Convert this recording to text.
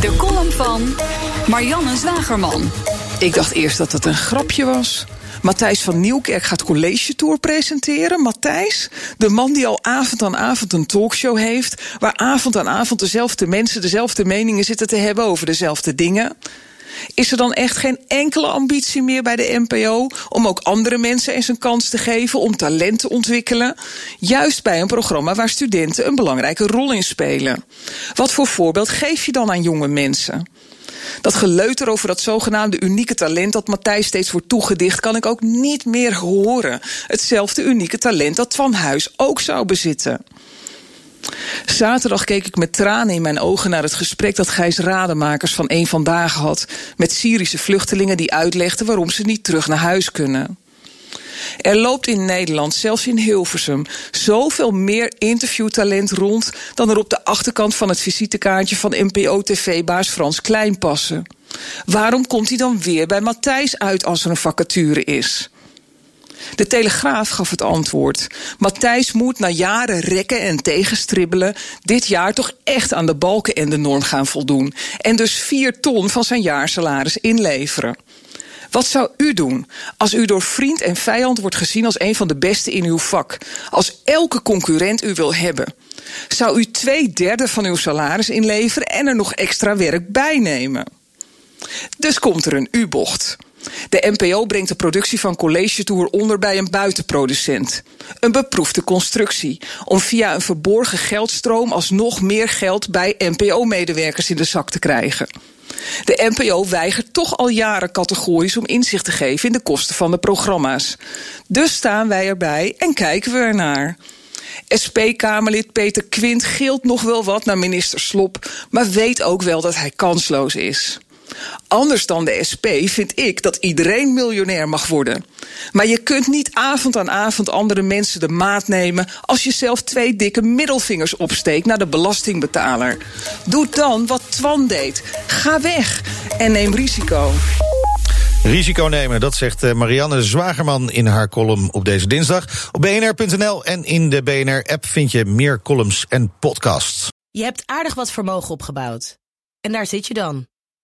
De column van Marianne Zwagerman. Ik dacht eerst dat het een grapje was. Matthijs van Nieuwkerk gaat College Tour presenteren. Matthijs, de man die al avond aan avond een talkshow heeft... waar avond aan avond dezelfde mensen dezelfde meningen zitten te hebben over dezelfde dingen... Is er dan echt geen enkele ambitie meer bij de NPO om ook andere mensen eens een kans te geven om talent te ontwikkelen? Juist bij een programma waar studenten een belangrijke rol in spelen. Wat voor voorbeeld geef je dan aan jonge mensen? Dat geleuter over dat zogenaamde unieke talent dat Matthijs steeds wordt toegedicht, kan ik ook niet meer horen. Hetzelfde unieke talent dat Van Huis ook zou bezitten. Zaterdag keek ik met tranen in mijn ogen naar het gesprek dat Gijs Rademakers van Eén Vandaag had met Syrische vluchtelingen die uitlegden waarom ze niet terug naar huis kunnen. Er loopt in Nederland, zelfs in Hilversum, zoveel meer interviewtalent rond dan er op de achterkant van het visitekaartje van NPO-TV-baas Frans Klein passen. Waarom komt hij dan weer bij Matthijs uit als er een vacature is? De Telegraaf gaf het antwoord. Matthijs moet na jaren rekken en tegenstribbelen dit jaar toch echt aan de balken en de norm gaan voldoen. En dus vier ton van zijn jaarsalaris inleveren. Wat zou u doen als u door vriend en vijand wordt gezien als een van de beste in uw vak? Als elke concurrent u wil hebben? Zou u twee derde van uw salaris inleveren en er nog extra werk bij nemen? Dus komt er een U-bocht. De NPO brengt de productie van College Tour onder bij een buitenproducent. Een beproefde constructie om via een verborgen geldstroom alsnog meer geld bij NPO-medewerkers in de zak te krijgen. De NPO weigert toch al jaren categorisch om inzicht te geven in de kosten van de programma's. Dus staan wij erbij en kijken we ernaar. SP-Kamerlid Peter Quint gilt nog wel wat naar minister Slop, maar weet ook wel dat hij kansloos is. Anders dan de SP vind ik dat iedereen miljonair mag worden. Maar je kunt niet avond aan avond andere mensen de maat nemen als je zelf twee dikke middelvingers opsteekt naar de belastingbetaler. Doe dan wat Twan deed. Ga weg en neem risico. Risico nemen, dat zegt eh, Marianne Zwagerman in haar column op deze dinsdag. Op bnr.nl en in de BNR-app vind je meer columns en podcasts. Je hebt aardig wat vermogen opgebouwd. En daar zit je dan